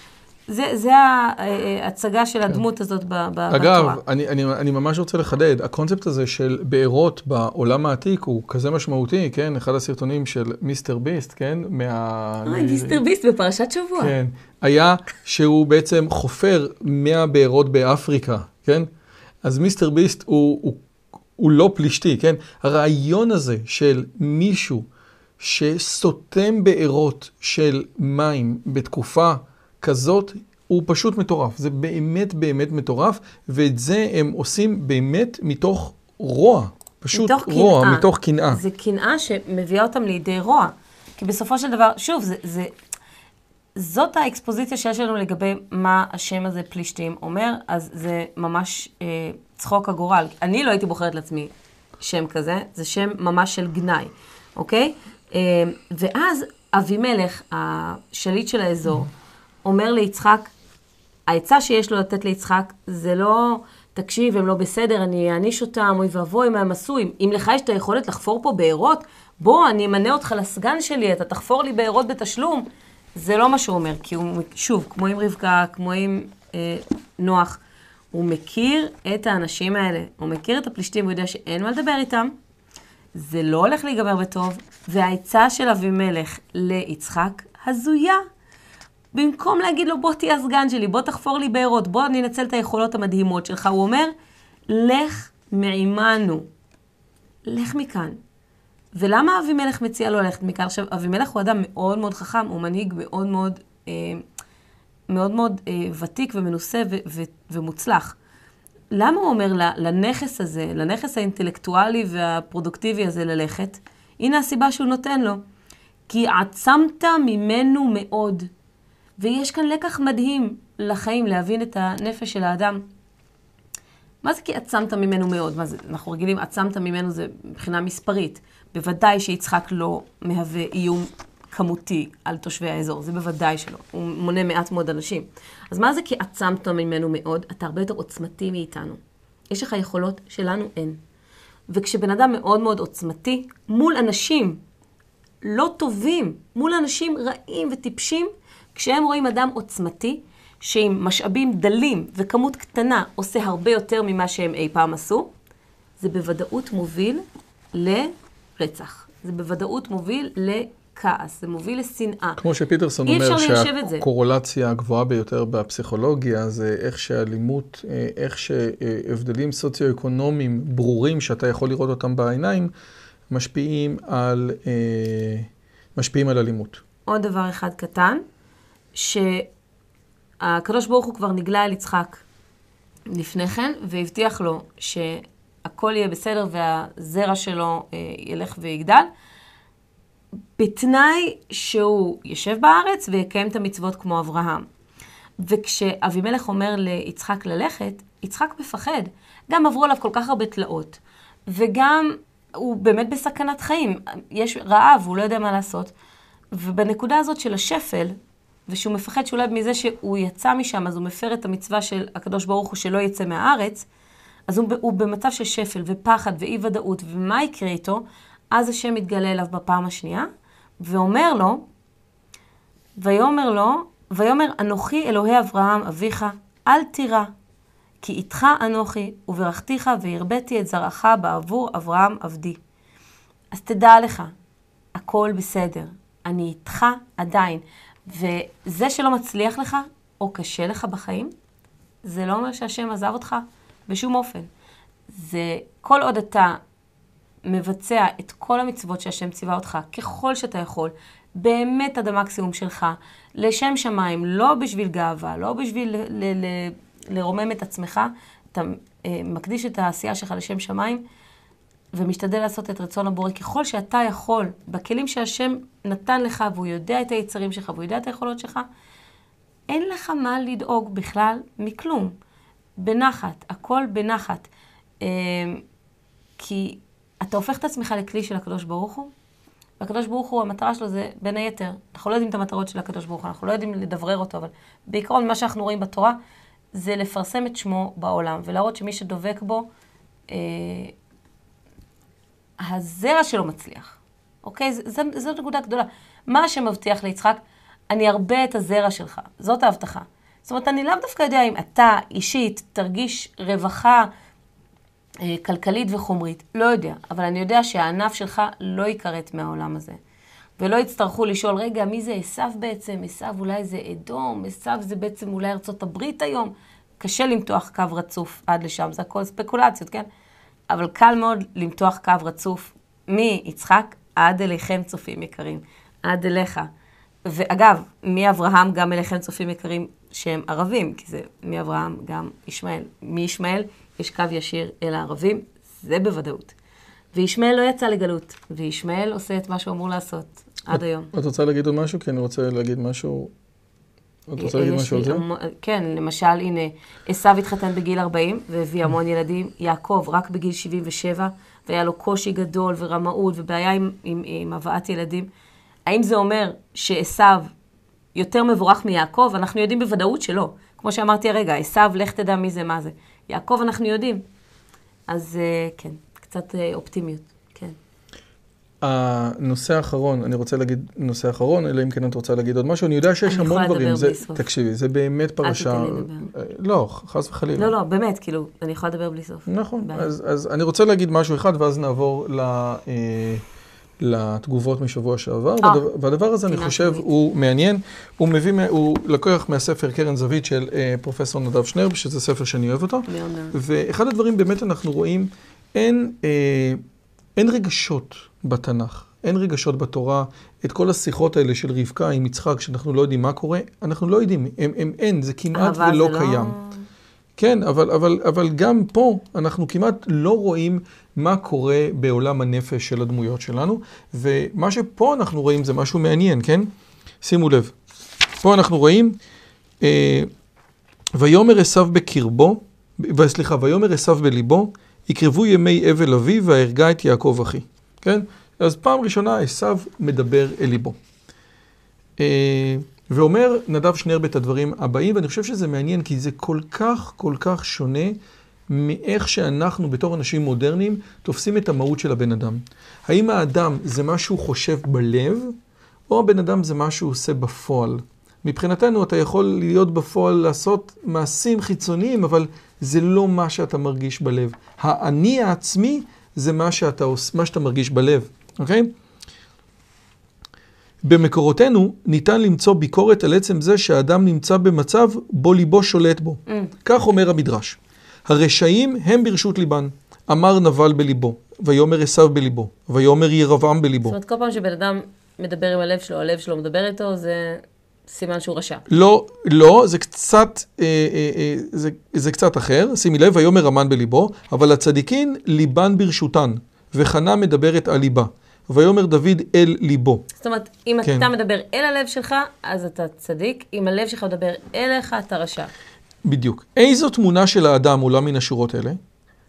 זה, זה ההצגה של הדמות כן. הזאת בתורה.
אגב, אני, אני, אני ממש רוצה לחדד, הקונספט הזה של בארות בעולם העתיק הוא כזה משמעותי, כן? אחד הסרטונים של מיסטר ביסט, כן?
מה... אוי, מיסטר ביסט בפרשת שבוע.
כן. היה שהוא בעצם חופר 100 בארות באפריקה, כן? אז מיסטר ביסט הוא, הוא, הוא לא פלישתי, כן? הרעיון הזה של מישהו שסותם בארות של מים בתקופה כזאת, הוא פשוט מטורף. זה באמת באמת מטורף, ואת זה הם עושים באמת מתוך רוע. פשוט מתוך רוע, קנאה. מתוך קנאה.
זה קנאה שמביאה אותם לידי רוע. כי בסופו של דבר, שוב, זה, זה, זאת האקספוזיציה שיש לנו לגבי מה השם הזה פלישתים אומר, אז זה ממש אה, צחוק הגורל. אני לא הייתי בוחרת לעצמי שם כזה, זה שם ממש של גנאי, אוקיי? אה, ואז אבימלך, השליט של האזור, אומר ליצחק, העצה שיש לו לתת ליצחק זה לא, תקשיב, הם לא בסדר, אני אעניש אותם, אוי ואבוי, מה הם עשו. אם, לך יש את היכולת לחפור פה בארות, בוא, אני אמנה אותך לסגן שלי, אתה תחפור לי בארות בתשלום. זה לא מה שהוא אומר, כי הוא, שוב, כמו עם רבקה, כמו עם אה, נוח, הוא מכיר את האנשים האלה, הוא מכיר את הפלישתים, הוא יודע שאין מה לדבר איתם, זה לא הולך להיגמר בטוב, והעצה של אבימלך ליצחק הזויה. במקום להגיד לו, בוא תהיה הסגן שלי, בוא תחפור לי בארות, בוא ננצל את היכולות המדהימות שלך, הוא אומר, לך מעימנו. לך מכאן. ולמה אבימלך מציע לו ללכת מכאן? עכשיו, אבימלך הוא אדם מאוד מאוד חכם, הוא מנהיג מאוד מאוד, אה, מאוד מאוד אה, ותיק ומנוסה ו- ו- ומוצלח. למה הוא אומר לנכס הזה, לנכס האינטלקטואלי והפרודוקטיבי הזה ללכת? הנה הסיבה שהוא נותן לו. כי עצמת ממנו מאוד. ויש כאן לקח מדהים לחיים, להבין את הנפש של האדם. מה זה כי עצמת ממנו מאוד? מה זה, אנחנו רגילים, עצמת ממנו זה מבחינה מספרית. בוודאי שיצחק לא מהווה איום כמותי על תושבי האזור, זה בוודאי שלא. הוא מונה מעט מאוד אנשים. אז מה זה כי עצמת ממנו מאוד? אתה הרבה יותר עוצמתי מאיתנו. יש לך יכולות שלנו אין. וכשבן אדם מאוד מאוד עוצמתי, מול אנשים לא טובים, מול אנשים רעים וטיפשים, כשהם רואים אדם עוצמתי, שעם משאבים דלים וכמות קטנה עושה הרבה יותר ממה שהם אי פעם עשו, זה בוודאות מוביל לרצח. זה בוודאות מוביל לכעס, זה מוביל לשנאה.
כמו שפיטרסון אומר שהקורולציה הגבוהה ביותר בפסיכולוגיה זה איך שאלימות, אה, איך שהבדלים סוציו-אקונומיים ברורים שאתה יכול לראות אותם בעיניים, משפיעים על, אה, משפיעים על אלימות.
עוד דבר אחד קטן, שהקדוש ברוך הוא כבר נגלה אל יצחק לפני כן, והבטיח לו שהכל יהיה בסדר והזרע שלו אה, ילך ויגדל, בתנאי שהוא יושב בארץ ויקיים את המצוות כמו אברהם. וכשאבימלך אומר ליצחק ללכת, יצחק מפחד. גם עברו עליו כל כך הרבה תלאות, וגם הוא באמת בסכנת חיים. יש רעב, הוא לא יודע מה לעשות. ובנקודה הזאת של השפל, ושהוא מפחד שאולי מזה שהוא יצא משם, אז הוא מפר את המצווה של הקדוש ברוך הוא שלא יצא מהארץ, אז הוא, הוא במצב של שפל ופחד ואי ודאות, ומה יקרה איתו? אז השם מתגלה אליו בפעם השנייה, ואומר לו, ויאמר לו, ויאמר אנוכי אלוהי אברהם אביך, אל תירא, כי איתך אנוכי, וברכתיך והרביתי את זרעך בעבור אברהם עבדי. אז תדע לך, הכל בסדר. אני איתך עדיין. וזה שלא מצליח לך, או קשה לך בחיים, זה לא אומר שהשם עזב אותך בשום אופן. זה כל עוד אתה מבצע את כל המצוות שהשם ציווה אותך, ככל שאתה יכול, באמת עד המקסימום שלך, לשם שמיים, לא בשביל גאווה, לא בשביל ל- ל- לרומם את עצמך, אתה אה, מקדיש את העשייה שלך לשם שמיים, ומשתדל לעשות את רצון הבורא ככל שאתה יכול, בכלים שהשם נתן לך, והוא יודע את היצרים שלך, והוא יודע את היכולות שלך, אין לך מה לדאוג בכלל מכלום. בנחת, הכל בנחת. אה, כי אתה הופך את עצמך לכלי של הקדוש ברוך הוא, והקדוש ברוך הוא, המטרה שלו זה בין היתר, אנחנו לא יודעים את המטרות של הקדוש ברוך הוא, אנחנו לא יודעים לדברר אותו, אבל בעיקרון מה שאנחנו רואים בתורה זה לפרסם את שמו בעולם, ולהראות שמי שדבק בו, אה, הזרע שלו מצליח. אוקיי? ז- ז- זאת נקודה גדולה. מה שמבטיח ליצחק? אני ארבה את הזרע שלך. זאת ההבטחה. זאת אומרת, אני לאו דווקא יודע אם אתה אישית תרגיש רווחה כלכלית וחומרית. לא יודע. אבל אני יודע שהענף שלך לא ייכרת מהעולם הזה. ולא יצטרכו לשאול, רגע, מי זה עשו בעצם? עשו אולי זה אדום? עשו זה בעצם אולי ארצות הברית היום? קשה למתוח קו רצוף עד לשם, זה הכל ספקולציות, כן? אבל קל מאוד למתוח קו רצוף מיצחק עד אליכם צופים יקרים, עד אליך. ואגב, מאברהם גם אליכם צופים יקרים שהם ערבים, כי זה מאברהם גם ישמעאל. מישמעאל יש קו ישיר אל הערבים, זה בוודאות. וישמעאל לא יצא לגלות, וישמעאל עושה את מה שהוא אמור לעשות עד היום.
את רוצה להגיד עוד משהו? כי אני רוצה להגיד משהו... את רוצה להגיד
יש
משהו על זה?
המון- כן, למשל, הנה, עשו התחתן בגיל 40 והביא המון ילדים, יעקב רק בגיל 77, והיה לו קושי גדול ורמאות ובעיה עם, עם, עם הבאת ילדים. האם זה אומר שעשו יותר מבורך מיעקב? אנחנו יודעים בוודאות שלא. כמו שאמרתי הרגע, עשו, לך תדע מי זה, מה זה. יעקב אנחנו יודעים. אז אה, כן, קצת אה, אופטימיות, כן.
הנושא האחרון, אני רוצה להגיד נושא אחרון, אלא אם כן את רוצה להגיד עוד משהו. אני יודע שיש
אני
המון דברים. זה-. תקשיבי, זה באמת פרשה...
תיתן לי לדבר.
אה, לא, חס וחלילה.
לא, לא, באמת, כאילו, אני יכולה לדבר בלי סוף.
נכון. אז, אז אני רוצה להגיד משהו אחד, ואז נעבור ל, אה, לתגובות משבוע שעבר.
אה,
והדבר, והדבר הזה, אני חושב,
חיובית.
הוא מעניין. הוא מביא, הוא לקוח מהספר קרן זווית של אה, פרופסור נדב שנרב, שזה ספר שאני אוהב אותו.
מאוד.
ואחד הדברים באמת אנחנו רואים, אין, אה, אין רגשות בתנ"ך, אין רגשות בתורה. את כל השיחות האלה של רבקה עם יצחק, שאנחנו לא יודעים מה קורה, אנחנו לא יודעים, הם, הם אין, זה כמעט ולא
זה
קיים. כן, אבל, אבל, אבל גם פה אנחנו כמעט לא רואים מה קורה בעולם הנפש של הדמויות שלנו, ומה שפה אנחנו רואים זה משהו מעניין, כן? שימו לב, פה אנחנו רואים, אה, ויאמר עשיו בקרבו, סליחה, ויאמר עשיו בליבו, יקרבו ימי אבל אבי והרגה את יעקב אחי, כן? אז פעם ראשונה עשיו מדבר אל ליבו. אה, ואומר נדב שנרב את הדברים הבאים, ואני חושב שזה מעניין, כי זה כל כך, כל כך שונה מאיך שאנחנו בתור אנשים מודרניים תופסים את המהות של הבן אדם. האם האדם זה מה שהוא חושב בלב, או הבן אדם זה מה שהוא עושה בפועל? מבחינתנו אתה יכול להיות בפועל לעשות מעשים חיצוניים, אבל זה לא מה שאתה מרגיש בלב. האני העצמי זה מה שאתה, מה שאתה מרגיש בלב, אוקיי? במקורותינו ניתן למצוא ביקורת על עצם זה שהאדם נמצא במצב בו ליבו שולט בו.
Mm.
כך אומר המדרש. הרשעים הם ברשות ליבן. אמר נבל בליבו, ויאמר עשיו בליבו, ויאמר ירבעם בליבו.
זאת אומרת, כל פעם שבן אדם מדבר עם הלב שלו, הלב שלו מדבר איתו, זה סימן שהוא רשע.
לא, לא, זה קצת, אה, אה, אה, זה, זה קצת אחר. שימי לב, ויאמר המן בליבו, אבל הצדיקין ליבן ברשותן, וחנה מדברת על ליבה. ויאמר דוד אל ליבו.
זאת אומרת, אם
כן.
אתה מדבר אל הלב שלך, אז אתה צדיק, אם הלב שלך מדבר אליך, אתה רשע.
בדיוק. איזו תמונה של האדם עולה מן השורות האלה?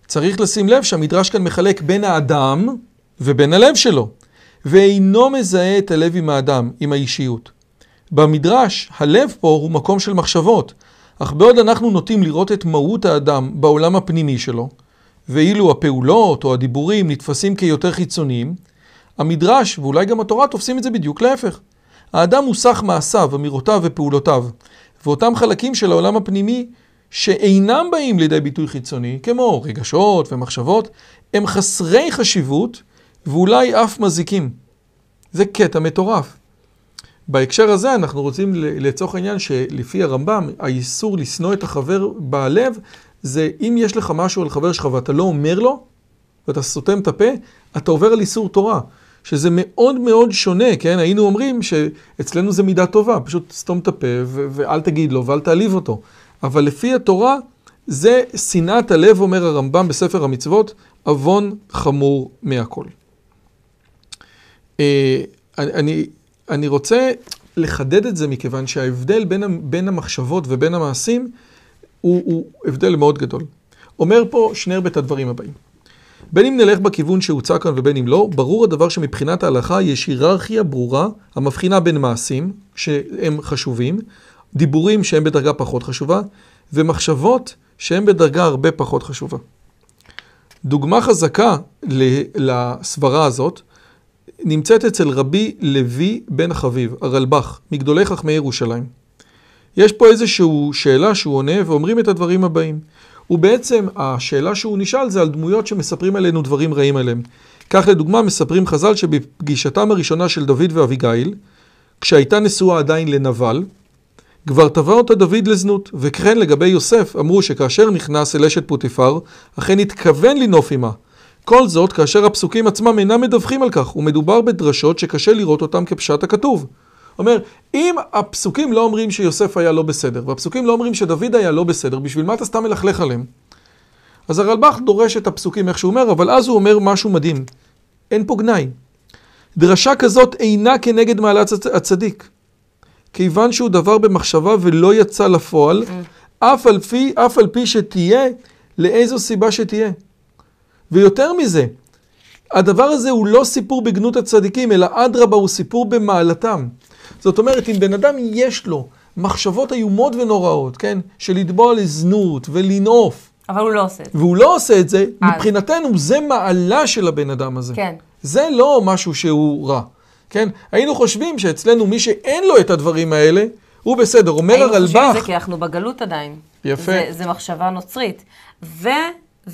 צריך לשים לב שהמדרש כאן מחלק בין האדם ובין הלב שלו, ואינו מזהה את הלב עם האדם, עם האישיות. במדרש, הלב פה הוא מקום של מחשבות, אך בעוד אנחנו נוטים לראות את מהות האדם בעולם הפנימי שלו, ואילו הפעולות או הדיבורים נתפסים כיותר חיצוניים, המדרש, ואולי גם התורה, תופסים את זה בדיוק להפך. האדם הוא סך מעשיו, אמירותיו ופעולותיו, ואותם חלקים של העולם הפנימי שאינם באים לידי ביטוי חיצוני, כמו רגשות ומחשבות, הם חסרי חשיבות ואולי אף מזיקים. זה קטע מטורף. בהקשר הזה אנחנו רוצים לצורך העניין שלפי הרמב"ם, האיסור לשנוא את החבר בלב, זה אם יש לך משהו על חבר שלך ואתה לא אומר לו, ואתה סותם את הפה, אתה עובר על איסור תורה. שזה מאוד מאוד שונה, כן? היינו אומרים שאצלנו זה מידה טובה, פשוט סתום את הפה ואל תגיד לו ואל תעליב אותו. אבל לפי התורה, זה שנאת הלב, אומר הרמב"ם בספר המצוות, עוון חמור מהכל. אה, אני, אני, רוצה לחדד את זה מכיוון שההבדל בין, בין המחשבות ובין המעשים הוא, הוא הבדל מאוד גדול. אומר פה שנרב את הדברים הבאים. בין אם נלך בכיוון שהוצע כאן ובין אם לא, ברור הדבר שמבחינת ההלכה יש היררכיה ברורה המבחינה בין מעשים, שהם חשובים, דיבורים שהם בדרגה פחות חשובה, ומחשבות שהם בדרגה הרבה פחות חשובה. דוגמה חזקה לסברה הזאת נמצאת אצל רבי לוי בן חביב, הרלב"ח, מגדולי חכמי ירושלים. יש פה איזושהי שאלה שהוא עונה ואומרים את הדברים הבאים. ובעצם השאלה שהוא נשאל זה על דמויות שמספרים עלינו דברים רעים עליהם. כך לדוגמה מספרים חז"ל שבפגישתם הראשונה של דוד ואביגיל, כשהייתה נשואה עדיין לנבל, כבר תבע אותה דוד לזנות, וכן לגבי יוסף אמרו שכאשר נכנס אל אשת פוטיפר, אכן התכוון לנוף עמה. כל זאת כאשר הפסוקים עצמם אינם מדווחים על כך, ומדובר בדרשות שקשה לראות אותם כפשט הכתוב. אומר, אם הפסוקים לא אומרים שיוסף היה לא בסדר, והפסוקים לא אומרים שדוד היה לא בסדר, בשביל מה אתה סתם מלכלך עליהם? אז הרלב"ח דורש את הפסוקים איך שהוא אומר, אבל אז הוא אומר משהו מדהים. אין פה גנאי. דרשה כזאת אינה כנגד מעלת הצ- הצדיק. כיוון שהוא דבר במחשבה ולא יצא לפועל, אף על פי, אף על פי שתהיה, לאיזו סיבה שתהיה. ויותר מזה, הדבר הזה הוא לא סיפור בגנות הצדיקים, אלא אדרבה הוא סיפור במעלתם. זאת אומרת, אם בן אדם יש לו מחשבות איומות ונוראות, כן? של לתבוע לזנות ולנאוף,
אבל הוא לא עושה את זה.
והוא לא עושה את זה,
אז.
מבחינתנו זה מעלה של הבן אדם הזה.
כן.
זה לא משהו שהוא רע, כן? היינו חושבים שאצלנו מי שאין לו את הדברים האלה, הוא בסדר. אומר
היינו חושבים את
הרלב"ח,
זה כי אנחנו בגלות עדיין.
יפה.
זה, זה מחשבה נוצרית. ו,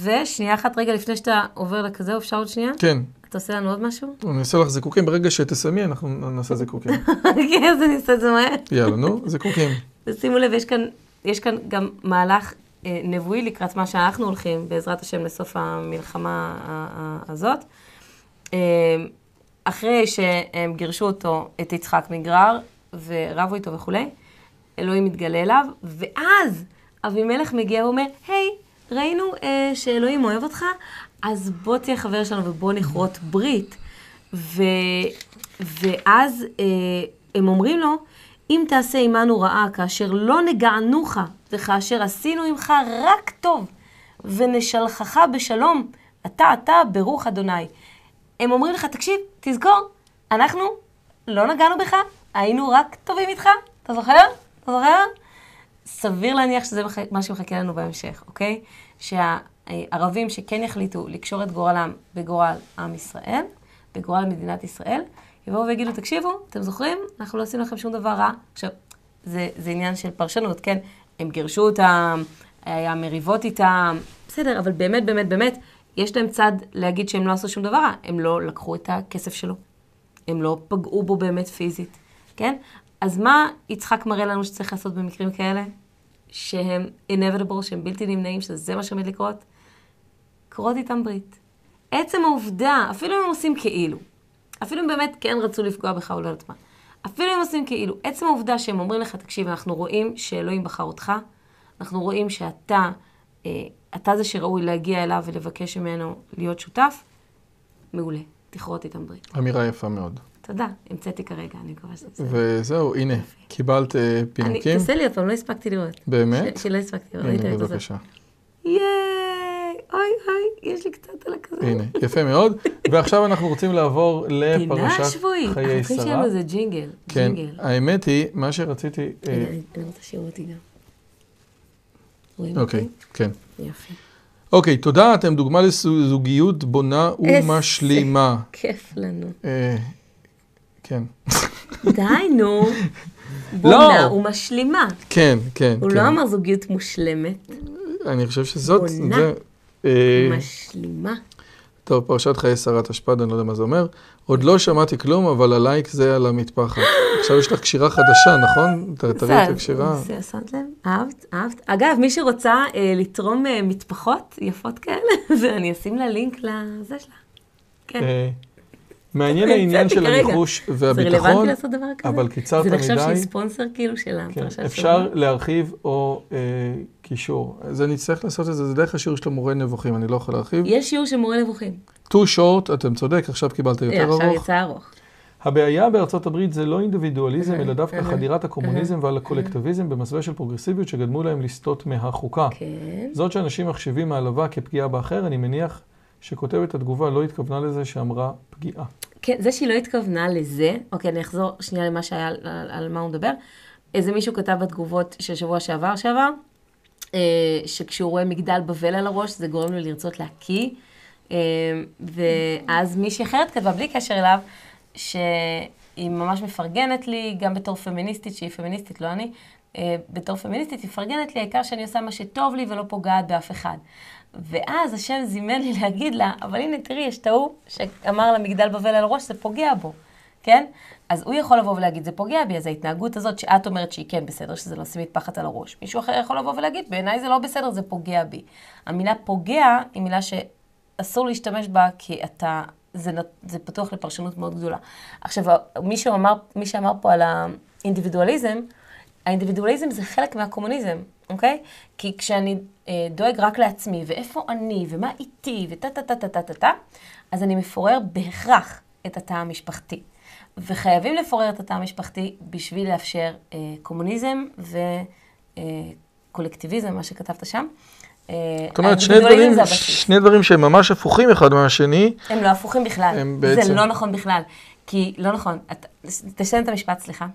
ושנייה אחת רגע לפני שאתה עובר לכזה, אפשר עוד שנייה?
כן,
אתה עושה לנו עוד משהו?
אני אעשה לך זיקוקים, ברגע שתסיימי אנחנו נעשה זיקוקים.
כן, אז אני אעשה את זה מהר.
יאללה, נו, זיקוקים.
ושימו לב, יש כאן, יש כאן גם מהלך אה, נבואי לקראת מה שאנחנו הולכים, בעזרת השם, לסוף המלחמה הזאת. אה, אחרי שהם גירשו אותו, את יצחק מגרר, ורבו איתו וכולי, אלוהים מתגלה אליו, ואז אבימלך מגיע ואומר, היי, ראינו אה, שאלוהים אוהב אותך, אז בוא תהיה חבר שלנו ובוא נכרות ברית. ו, ואז אה, הם אומרים לו, אם תעשה עמנו רעה כאשר לא נגענוך וכאשר עשינו עמך רק טוב ונשלחך בשלום, אתה אתה ברוך אדוני. הם אומרים לך, תקשיב, תזכור, אנחנו לא נגענו בך, היינו רק טובים איתך, אתה זוכר? אתה זוכר? סביר להניח שזה מה שמחכה לנו בהמשך, אוקיי? שהערבים שכן יחליטו לקשור את גורלם בגורל עם ישראל, בגורל מדינת ישראל, יבואו ויגידו, תקשיבו, אתם זוכרים? אנחנו לא עשינו לכם שום דבר רע. עכשיו, זה, זה עניין של פרשנות, כן? הם גירשו אותם, היה מריבות איתם, בסדר, אבל באמת, באמת, באמת, יש להם צד להגיד שהם לא עשו שום דבר רע. הם לא לקחו את הכסף שלו. הם לא פגעו בו באמת פיזית, כן? אז מה יצחק מראה לנו שצריך לעשות במקרים כאלה? שהם inevitable, שהם בלתי נמנעים, שזה מה שעומד לקרות? כרות איתם ברית. עצם העובדה, אפילו אם הם עושים כאילו, אפילו אם באמת כן רצו לפגוע בך או לא יודעת מה, אפילו אם עושים כאילו, עצם העובדה שהם אומרים לך, תקשיב, אנחנו רואים שאלוהים בחר אותך, אנחנו רואים שאתה, אה, אתה זה שראוי להגיע אליו ולבקש ממנו להיות שותף, מעולה, תכרות איתם ברית.
אמירה יפה מאוד.
תודה, המצאתי כרגע, אני מקווה שזה...
וזהו, הנה, קיבלת אה,
אני,
פינוקים.
תעשה לי עוד פעם, לא הספקתי לראות.
באמת?
שלא הספקתי לראות,
הנה. בבקשה.
ייי! אוי אוי, יש לי קצת על הכזה.
הנה, יפה מאוד. ועכשיו אנחנו רוצים לעבור
פינה
לפרשת
שבועית.
חיי
אנחנו צריכים שיהיה
שרה.
לזה ג'ינגל.
כן. האמת היא, מה שרציתי... אה,
אני רוצה שיראו אותי גם. רואים
אוקיי? כן.
יופי.
אוקיי, תודה, אתם דוגמה לזוגיות בונה
איזה
ומשלימה.
כיף לנו.
כן.
די, נו. בונה ומשלימה.
כן, כן,
הוא
כן.
לא אמר זוגיות מושלמת,
אני חושב שזאת...
בונה.
זה, אה,
משלימה.
טוב, פרשת חיי שרת אשפד, אני לא יודע מה זה אומר. עוד לא שמעתי כלום, אבל הלייק זה על המטפחת. עכשיו יש לך קשירה חדשה, נכון? תראי את הקשירה.
זה- שמת לב? אהבת? אהבת? אגב, מי שרוצה אה, לתרום אה, מטפחות יפות כאלה, ואני אשים לה לינק לזה שלה. כן.
מעניין העניין של. הניחוש
זה
והביטחון,
רלוונטי לעשות דבר כזה?
אבל קיצרת
זה נחשב
מדי.
שהיא ספונסר כאילו של
כן,
הפרשת
אפשר להרחיב או אה, קישור. אז אני צריך לעשות את זה, זה דרך השיעור של המורה נבוכים, אני לא יכול להרחיב.
יש שיעור של מורה נבוכים.
too short, אתם צודק, עכשיו קיבלת יותר
אה, עכשיו
ארוך.
יצא ארוך.
הבעיה בארצות הברית זה לא אינדיבידואליזם, אלא דווקא חדירת הקומוניזם ועל הקולקטיביזם במסווה של פרוגרסיביות שגדמו להם לסטות מהחוקה.
כן.
זאת שאנשים מחשיבים העלבה כפגיעה באחר, אני מניח שכותבת התגובה לא התכוונה לזה שאמרה פגיעה.
כן, זה שהיא לא התכוונה לזה, אוקיי, אני אחזור שנייה למה שהיה, על, על, על מה הוא מדבר. איזה מישהו כתב בתגובות של שבוע שעבר שעבר, אה, שכשהוא רואה מגדל בבל על הראש, זה גורם לו לרצות להקיא. אה, ואז מישהי אחרת כתבה, בלי קשר אליו, שהיא ממש מפרגנת לי, גם בתור פמיניסטית, שהיא פמיניסטית, לא אני, אה, בתור פמיניסטית, היא מפרגנת לי, העיקר שאני עושה מה שטוב לי ולא פוגעת באף אחד. ואז השם זימן לי להגיד לה, אבל הנה, תראי, יש את ההוא שאמר לה מגדל בבל על הראש, זה פוגע בו, כן? אז הוא יכול לבוא ולהגיד, זה פוגע בי, אז ההתנהגות הזאת שאת אומרת שהיא כן בסדר, שזה לשים מטפחת על הראש. מישהו אחר יכול לבוא ולהגיד, בעיניי זה לא בסדר, זה פוגע בי. המילה פוגע היא מילה שאסור להשתמש בה, כי אתה, זה, זה פתוח לפרשנות מאוד גדולה. עכשיו, מי שאמר, מי שאמר פה על האינדיבידואליזם, האינדיבידואליזם זה חלק מהקומוניזם, אוקיי? כי כשאני אה, דואג רק לעצמי, ואיפה אני, ומה איתי, וטה טה טה טה טה טה טה, אז אני מפורר בהכרח את התא המשפחתי. וחייבים לפורר את התא המשפחתי בשביל לאפשר אה, קומוניזם וקולקטיביזם, מה שכתבת שם. אה,
זאת אומרת, שני דברים. שני דברים שהם ממש הפוכים אחד מהשני.
הם לא הפוכים בכלל.
הם בעצם-
זה לא נכון בכלל. כי, לא נכון. תסיים את המשפט, סליחה.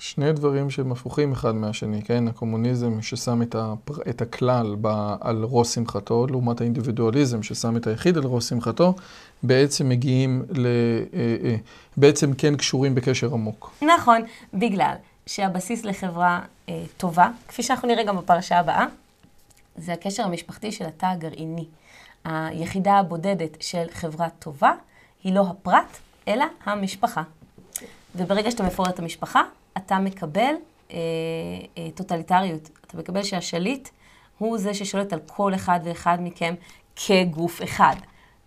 שני דברים שהם הפוכים אחד מהשני, כן? הקומוניזם ששם את, הפר... את הכלל ב... על ראש שמחתו, לעומת האינדיבידואליזם ששם את היחיד על ראש שמחתו, בעצם מגיעים ל... אה, אה, בעצם כן קשורים בקשר עמוק.
נכון, בגלל שהבסיס לחברה אה, טובה, כפי שאנחנו נראה גם בפרשה הבאה, זה הקשר המשפחתי של התא הגרעיני. היחידה הבודדת של חברה טובה היא לא הפרט, אלא המשפחה. וברגע שאתה מפורר את המשפחה, אתה מקבל אה, אה, טוטליטריות. אתה מקבל שהשליט הוא זה ששולט על כל אחד ואחד מכם כגוף אחד,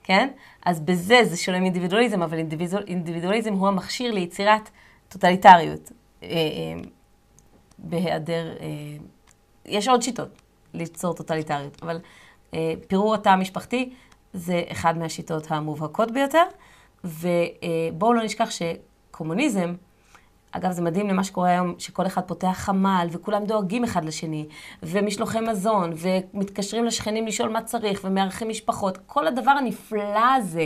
כן? אז בזה זה שונה מאינדיבידואליזם, אבל אינדיבידואל, אינדיבידואליזם הוא המכשיר ליצירת טוטליטריות. אה, אה, בהיעדר, אה, יש עוד שיטות ליצור טוטליטריות, אבל אה, פירור התא המשפחתי זה אחד מהשיטות המובהקות ביותר, ובואו לא נשכח שקומוניזם, אגב, זה מדהים למה שקורה היום, שכל אחד פותח חמ"ל, וכולם דואגים אחד לשני, ומשלוחי מזון, ומתקשרים לשכנים לשאול מה צריך, ומארחים משפחות. כל הדבר הנפלא הזה,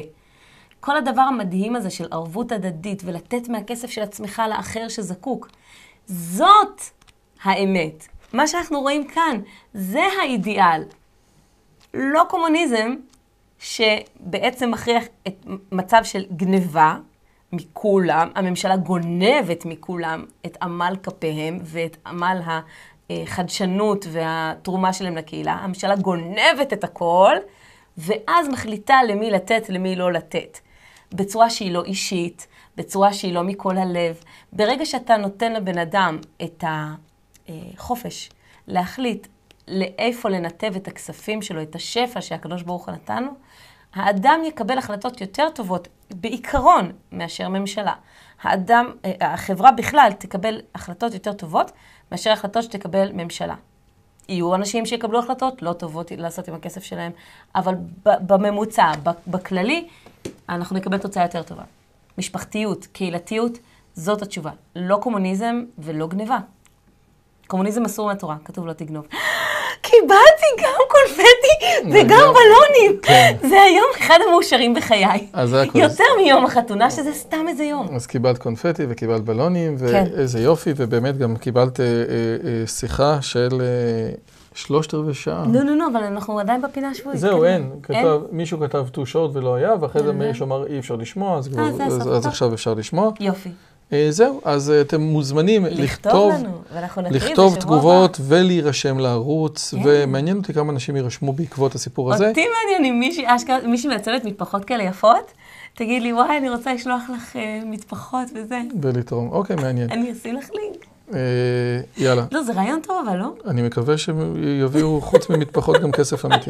כל הדבר המדהים הזה של ערבות הדדית, ולתת מהכסף של עצמך לאחר שזקוק, זאת האמת. מה שאנחנו רואים כאן, זה האידיאל. לא קומוניזם שבעצם מכריח את מצב של גניבה מכולם, הממשלה גונבת מכולם את עמל כפיהם ואת עמל החדשנות והתרומה שלהם לקהילה. הממשלה גונבת את הכל, ואז מחליטה למי לתת, למי לא לתת. בצורה שהיא לא אישית, בצורה שהיא לא מכל הלב. ברגע שאתה נותן לבן אדם את החופש להחליט לאיפה לנתב את הכספים שלו, את השפע שהקדוש ברוך הוא נתנו, האדם יקבל החלטות יותר טובות, בעיקרון, מאשר ממשלה. האדם, החברה בכלל תקבל החלטות יותר טובות, מאשר החלטות שתקבל ממשלה. יהיו אנשים שיקבלו החלטות לא טובות לעשות עם הכסף שלהם, אבל בממוצע, בכללי, אנחנו נקבל תוצאה יותר טובה. משפחתיות, קהילתיות, זאת התשובה. לא קומוניזם ולא גניבה. קומוניזם אסור מהתורה, כתוב לא תגנוב. קיבלתי גם קונפטי וגם בלונים. זה היום אחד המאושרים בחיי. יותר מיום החתונה, שזה סתם איזה יום.
אז קיבלת קונפטי וקיבלת בלונים, ואיזה יופי, ובאמת גם קיבלת שיחה של שלושת רבעי שעה.
לא, לא, לא, אבל אנחנו עדיין בפינה השבועית.
זהו, אין. מישהו כתב too short ולא היה, ואחרי זה מישהו אמר אי אפשר לשמוע, אז עכשיו אפשר לשמוע.
יופי.
אה, זהו, אז אה, אתם מוזמנים
לכתוב
לכתוב, לכתוב תגובות ולהירשם לערוץ,
כן.
ומעניין אותי כמה אנשים יירשמו בעקבות הסיפור הזה.
אותי מעניין אם מישהי, מישהי מעצבת מטפחות כאלה יפות, תגיד לי, וואי, אני רוצה לשלוח לך אה, מטפחות וזה.
ולתרום. אוקיי, מעניין.
אני אשים לך לינק.
יאללה,
לא, זה רעיון טוב, אבל לא?
אני מקווה שיביאו חוץ ממטפחות גם כסף אמיתי.